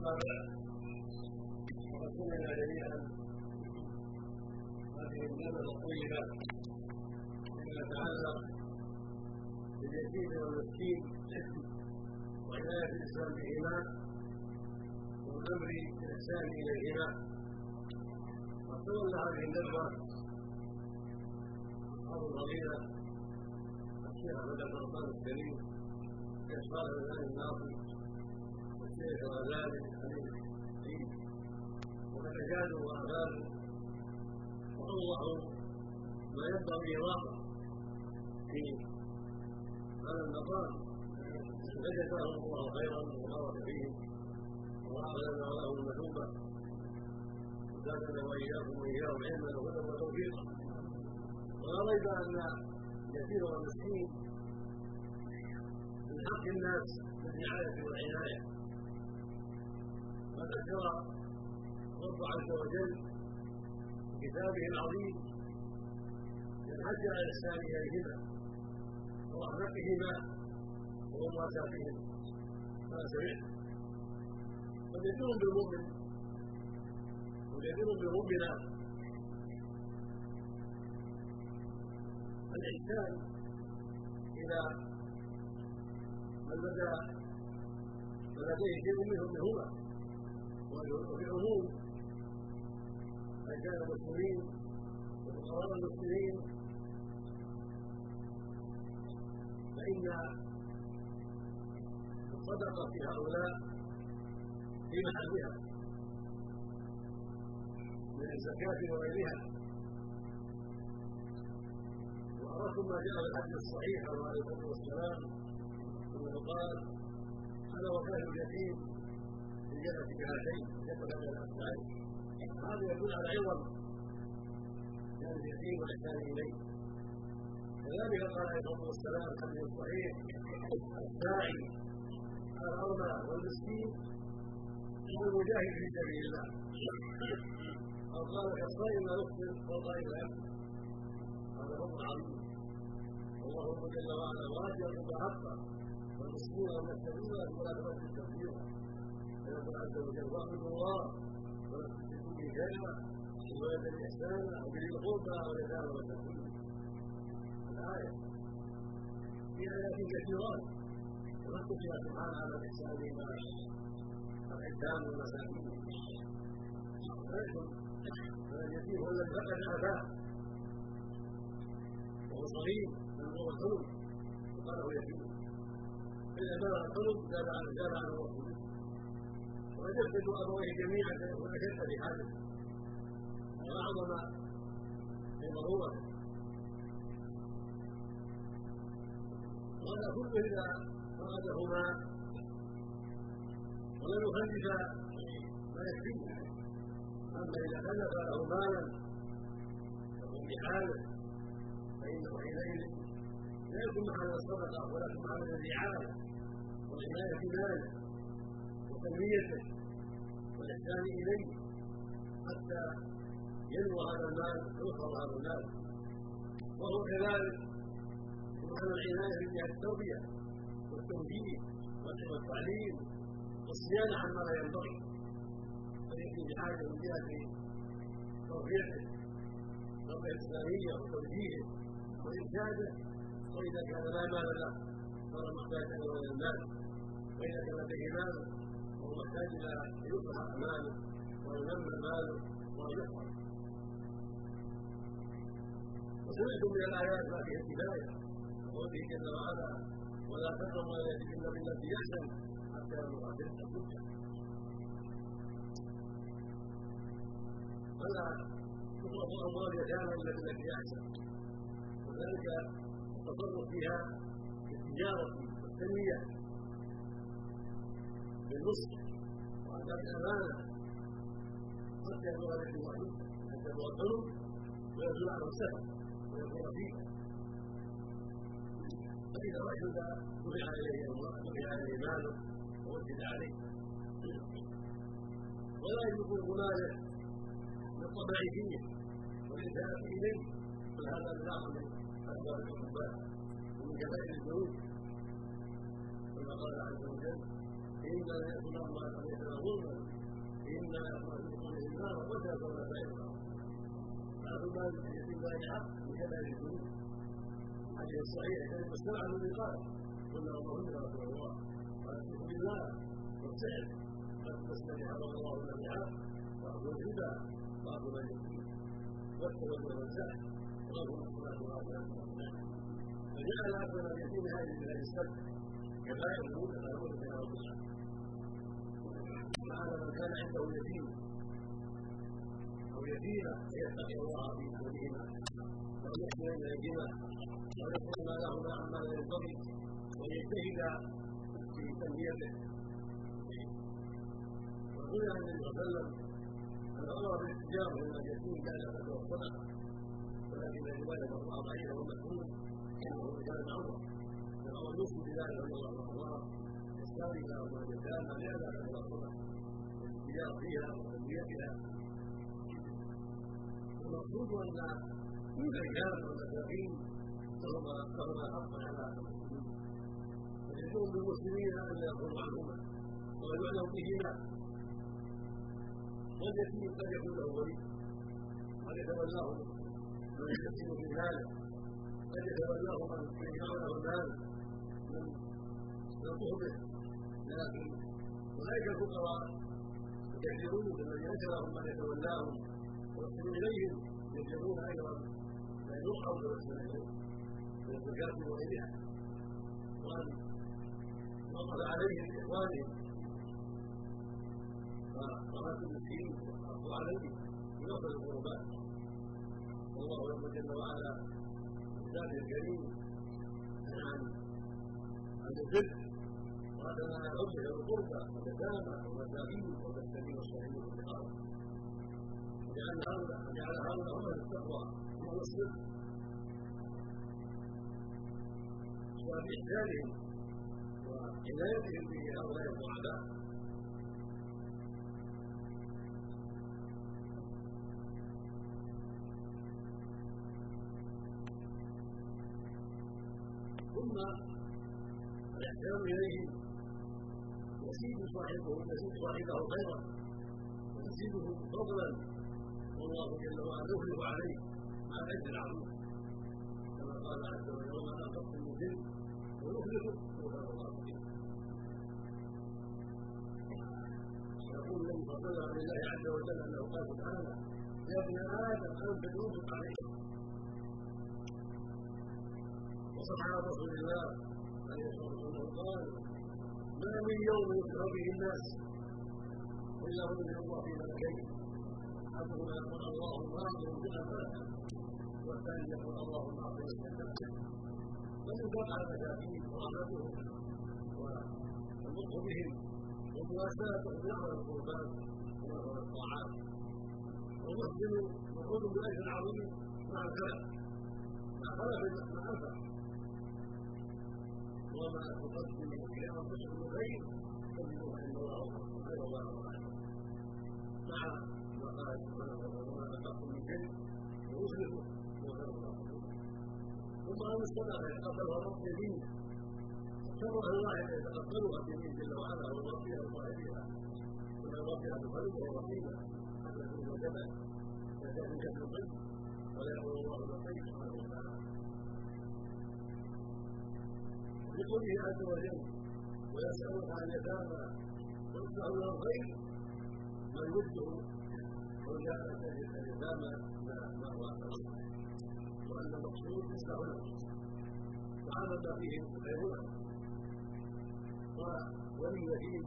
سمعنا جميعا هذه النعمه الطيبه فيما يتعلق باليتيم والمسكين وعنايه الاسلام بهما والامر بالاحسان اليهما وتولى هذه الندوه اصحاب الفضيله الشيخ احمد بن الكريم الشيخ صالح بن الناصر. الغزالي الحميد الدين وتجادوا واغادوا واوضحوا ما ينبغي ايضاحه في هذا المقام فجزاهم الله خيرا وبارك فيهم واعلن لهم المثوبه وزادنا واياكم واياهم علما وهدى وتوفيقا ولا ريب ان اليتيم والمسكين من حق الناس بالرعايه والعنايه وقد ذكر رب عز وجل في كتابه العظيم الحج على الاحسان اليهما ورحمتهما ومواساتهم ما سمعت. قد يكون بالمؤمن قد يكون بالمؤمنة الإحسان إلى من بدا فلديه شيء منهم منهما وفي العموم من كان المسلمين وفقراء المسلمين. فإن الصدقة في هؤلاء في محلها من الزكاة وغيرها. وأراكم ما جاء في الحديث الصحيح عليه الصلاة والسلام أنه قال أنا وكان اليتيم الجنة بهاتين يقول هذا الأسماء هذا يدل على عظم كان اليتيم والإحسان إليه كذلك قال عليه الصلاه والسلام في الحديث الصحيح الساعي على الارمله والمسكين المجاهد في سبيل الله أو قال كالصائم لا يفطر والقائم لا يفطر هذا فضل عظيم والله جل وعلا واجب حقا والمسكين ومن السبيل ولا عز وجل واعبدوا الله ولا تشركوا به شيئا ولا الاحسان أو به القربى واليتامى والمساكين الآية في آيات كثيرات ونقص سبحانه على الإحسان إلى الأيتام والمساكين اليتيم هو الذي فقد أباه وهو صغير من هو الحلم وقاله يتيم فإذا بلغ الحلم زاد عن زاد عن ويجسد أبويه جميعا وأشد بحاجته وأعظم لضرورته وهذا كله إذا فقدهما ولم يخلف ما يكفيه. أما إذا خلف له مالا يقوم بحاله. فإنه حينئذ لا يكون محل الصدقه ولكن محل الرعايه وحمايه ماله. وتنميته والإحسان إليه حتى ينمو هذا المال ويظهر هذا المال. وهو كذلك وعلى العناية من جهه التربيه والتوجيه والتعليم والصيانة عما لا ينبغي. فيكون بحاجه من جهة تربيته تربيه اسلاميه وتوجيهه وإرشاده. وإذا كان لا مال له صار محتاجا إلى المال. وإذا كان لديه مال وهو محتاج إلى ان يصلح ماله وينمى ماله وان يحفظ وسمعتم من الآيات ما فيها الكفايه قوله جل وعلا ولا تقربوا إلى الا بالتي يحسن حتى تلك الحجة. فلا تطلب اموال اليتامى الا بالتي احسن وذلك التصرف فيها بالتجاره والتنمية. بالنصح. واداء الامانه حتى يبلغ الذي وحيد حتى يبلغ الحلم ويزول عنه السفر ويكون فيه فإذا رشد دفع إليه الله دفع إليه ماله ووجد عليه. ولا يدخل ماله بالطمع فيه والإساءة إليه. بل هذا من أعظم أسباب العقوبات ومن كبائر الذنوب كما قال عز وجل إنا يأكل أموال ليس ظلما إنا في النار وجاء ولا سائر هذا المال في الله حق الذنوب الحديث الصحيح كان مستمع من قال قلنا اللهم رسول الله. قال بالله والسحر قد تستمع الله لم يعلم وأخذ الربا وأخذ اليمين والتولي والزحف وأخذ الصلاة وأخذ فجعل أكبر اليتيم هذه من السبت كبائر الأمور الأمور من الله وعلى من كان عنده يتيم. أو يتيمة فيتقي الله في أمرهما وأن يحسن إليهما وأن يحسن لهما عما لا ينبغي. ويجتهد في تنميته. وقيل عن النبي صلى الله عليه وسلم أن أمر بالاتجار من اليتيم كان له الصدقة ولكن الرواية مرفوعة ضعيفة ومسؤول انه كان عمر فهو يوصي بذلك رضي الله عنه اموال اليتامى لئلا تتوصل الاتجار فيها وتنميتها المقصود ان الرجال والمساكين لهم لهم حق على المسلمين فيجوز للمسلمين ان يكونوا عنهما ويعلم بهما واليتيم قد يكون له ولي قد يتولاه من يستسلم في ذلك قد يتولاه من يجعله المال من يطوف به لكن اولئك الفقراء الكثيرون الذين ليس لهم من يتولاهم ويحسن إليهم يجرون أيضا لا يوقعوا بالاسلام من الزكاة وغيرها. وأن يوقف عليهم بإخوانهم. فقامات المسكين والحق عليهم بنصر القربات والله جل وعلا الكتاب الكريم عن عن البر وهذا عن عرضه القربى واليتامى والمساكين والمساكين والصالحين والفقراء وجعل هؤلاء وجعل هؤلاء هم التقوى هم الصدق وبإحسانهم وعنايتهم بهؤلاء الضعفاء ثم الاحسان اليهم يزيد صاحبه يزيد صاحبه خيرا. ويزيده فضلا. والله جل وعلا يخلف عليه. مع الاجر العظيم كما قال عز وجل وما انفقتم من شيء ويخلف وكان الله يقول النبي صلى الله عز وجل أنه قال سبحانه يا ابن آدم أنت ينفق عليك وصحابة رسول الله عليه الصلاة والسلام قال ما من يوم يكره به الناس الا من الله في ملكين احدهما يقول اللهم اعظم بأمانة والثاني يقول اللهم اعظم بأمانة فينفق على المساكين ورحمتهم واللطف بهم ومواساتهم بعمل القربان وعمل الطاعات والمسلم مفعول باجر عظيم. مع الخلف مع خلف ما انفق وما تقدموا في انفسكم خير تجدوه عند الله خير الله مع ما قال سبحانه وما انفقتم من شيء ويصلحوا وخير الله ثم ان الصدقه يتقبلها الرب يمين شر الواحد يتقبلها بيمين جل وعلا ويربيها وصاحبها ويربيها بقلبه ورحيمه حتى تكون وجبه فكان كسر القلب ولا يامر الله بالخير سبحانه وتعالى بقوله عز وجل. ويسألك عن اليتامى ويفتح له الخير من يده وجاء اليتامى ما هو وأن المقصود يفتح له وعمل ما فيه خيرنا ولي اليتيم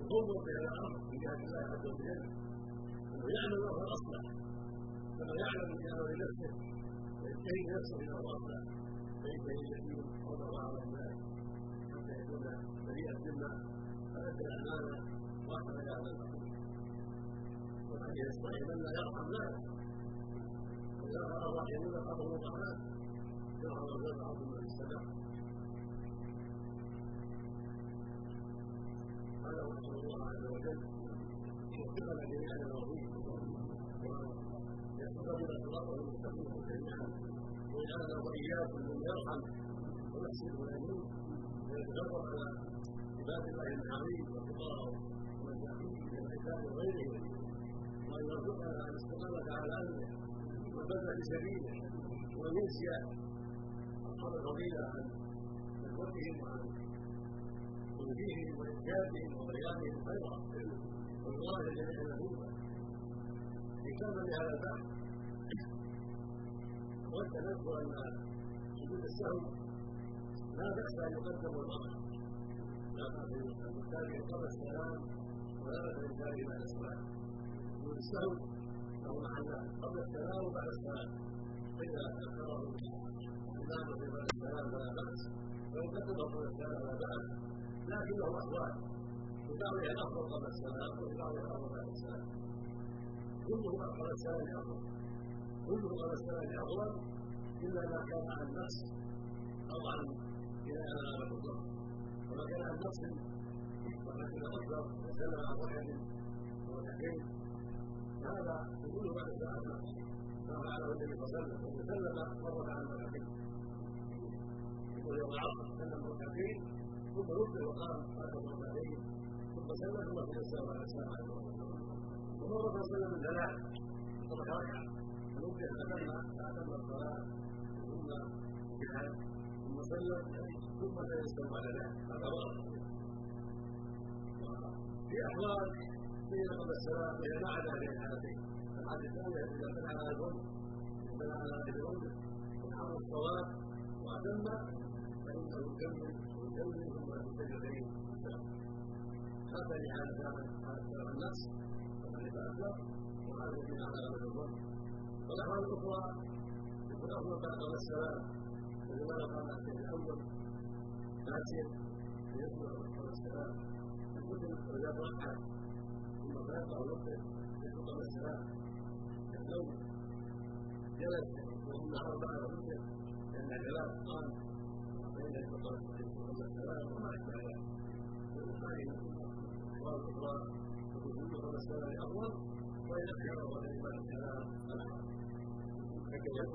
يضم إلى الأمر من جهه الله عز وجل. ويعمل له الاصلح كما يعلم في أمر نفسه. ويجتهد نفسه إلى الاصلح فإن اليتيم وضع على الناس حتى يكون بريئا فأدى الأمانة وأخرج على الحقوق والحديث الصحيح من لا يرحم الناس وإذا رأى الراحمون قاموا الرحمن يرحم الرزق عظم من السماء قال رسول الله عز وجل وفقنا جميعا الرغيب ويستقبل وجعلنا واياكم من يرحم ويحسن ويتجرأ على عباد الله العظيم والفقراء والمساكين من العباد وغيرهم. وان يرزقنا الاستقامه على امره والبذل في سبيله وان يجزي اصحاب الفضيله عن ندوتهم وعن تنزيههم وانجازهم وبيانهم خيرا. والله جميع الهدى ختاما لهذا البحث اذكر ان سجود السهو لا باس ان يقدم لا باس ان يتابع قبل السلام ولا باس ان يتابع بعد السلام سجود السهو له قبل السلام وبعد السلام فاذا اخره الامام في بعد السلام فلا باس وان قدمه قبل السلام فلا باس لكنه احوال في بعضها الافضل قبل السلام وفي بعضها الافضل بعد السلام كله قبل السلام افضل قبل السلام افضل إلا ما كان عن نقص أو عن بناء على الظن وما كان عن نقص وقد أكثر وسلم عن ركعه وركعتين هذا كله بعد السلام نفس ما فعله النبي صلى الله عليه وسلم وسلم مره عن ركعتين يقول يوم العصر سلم ركعتين ثم رد وقال هذا ركعتين ثم سلم ثم السلام على عليكم ومرة سلم ثلاث ترك ركعة فنبه أتم أتم الصلاة ثم جهاد ثم سلم ثم لا يسلم على ذلك هذا مرة في أحوال بين قبل السلام وهي ما عدا هذه الحالتين الحالة الثانية إذا بنى على الظلم بنى على الظلم وحرم الصلاة وأتم فإنه يكمل ويكمل ثم يسجدين هذا لحالة حالة النفس يتأثر وهذا الذي على الظن والأحوال الأخرى يكون أفضل بعد السلام ولماذا قال الشيخ الأول ناسيا فيسمع قبل السلام يقول إذا ركع ثم فيقرأ ويقرأ يقول قبل السلام لو جلس وهم أربعة ومسلم لأن جلال قام فإن يقول قبل السلام وما أشبه ذلك الأحوال الأخرى الوجود قبل السلام الأول وان اخر وبعد السلام الاحوال كان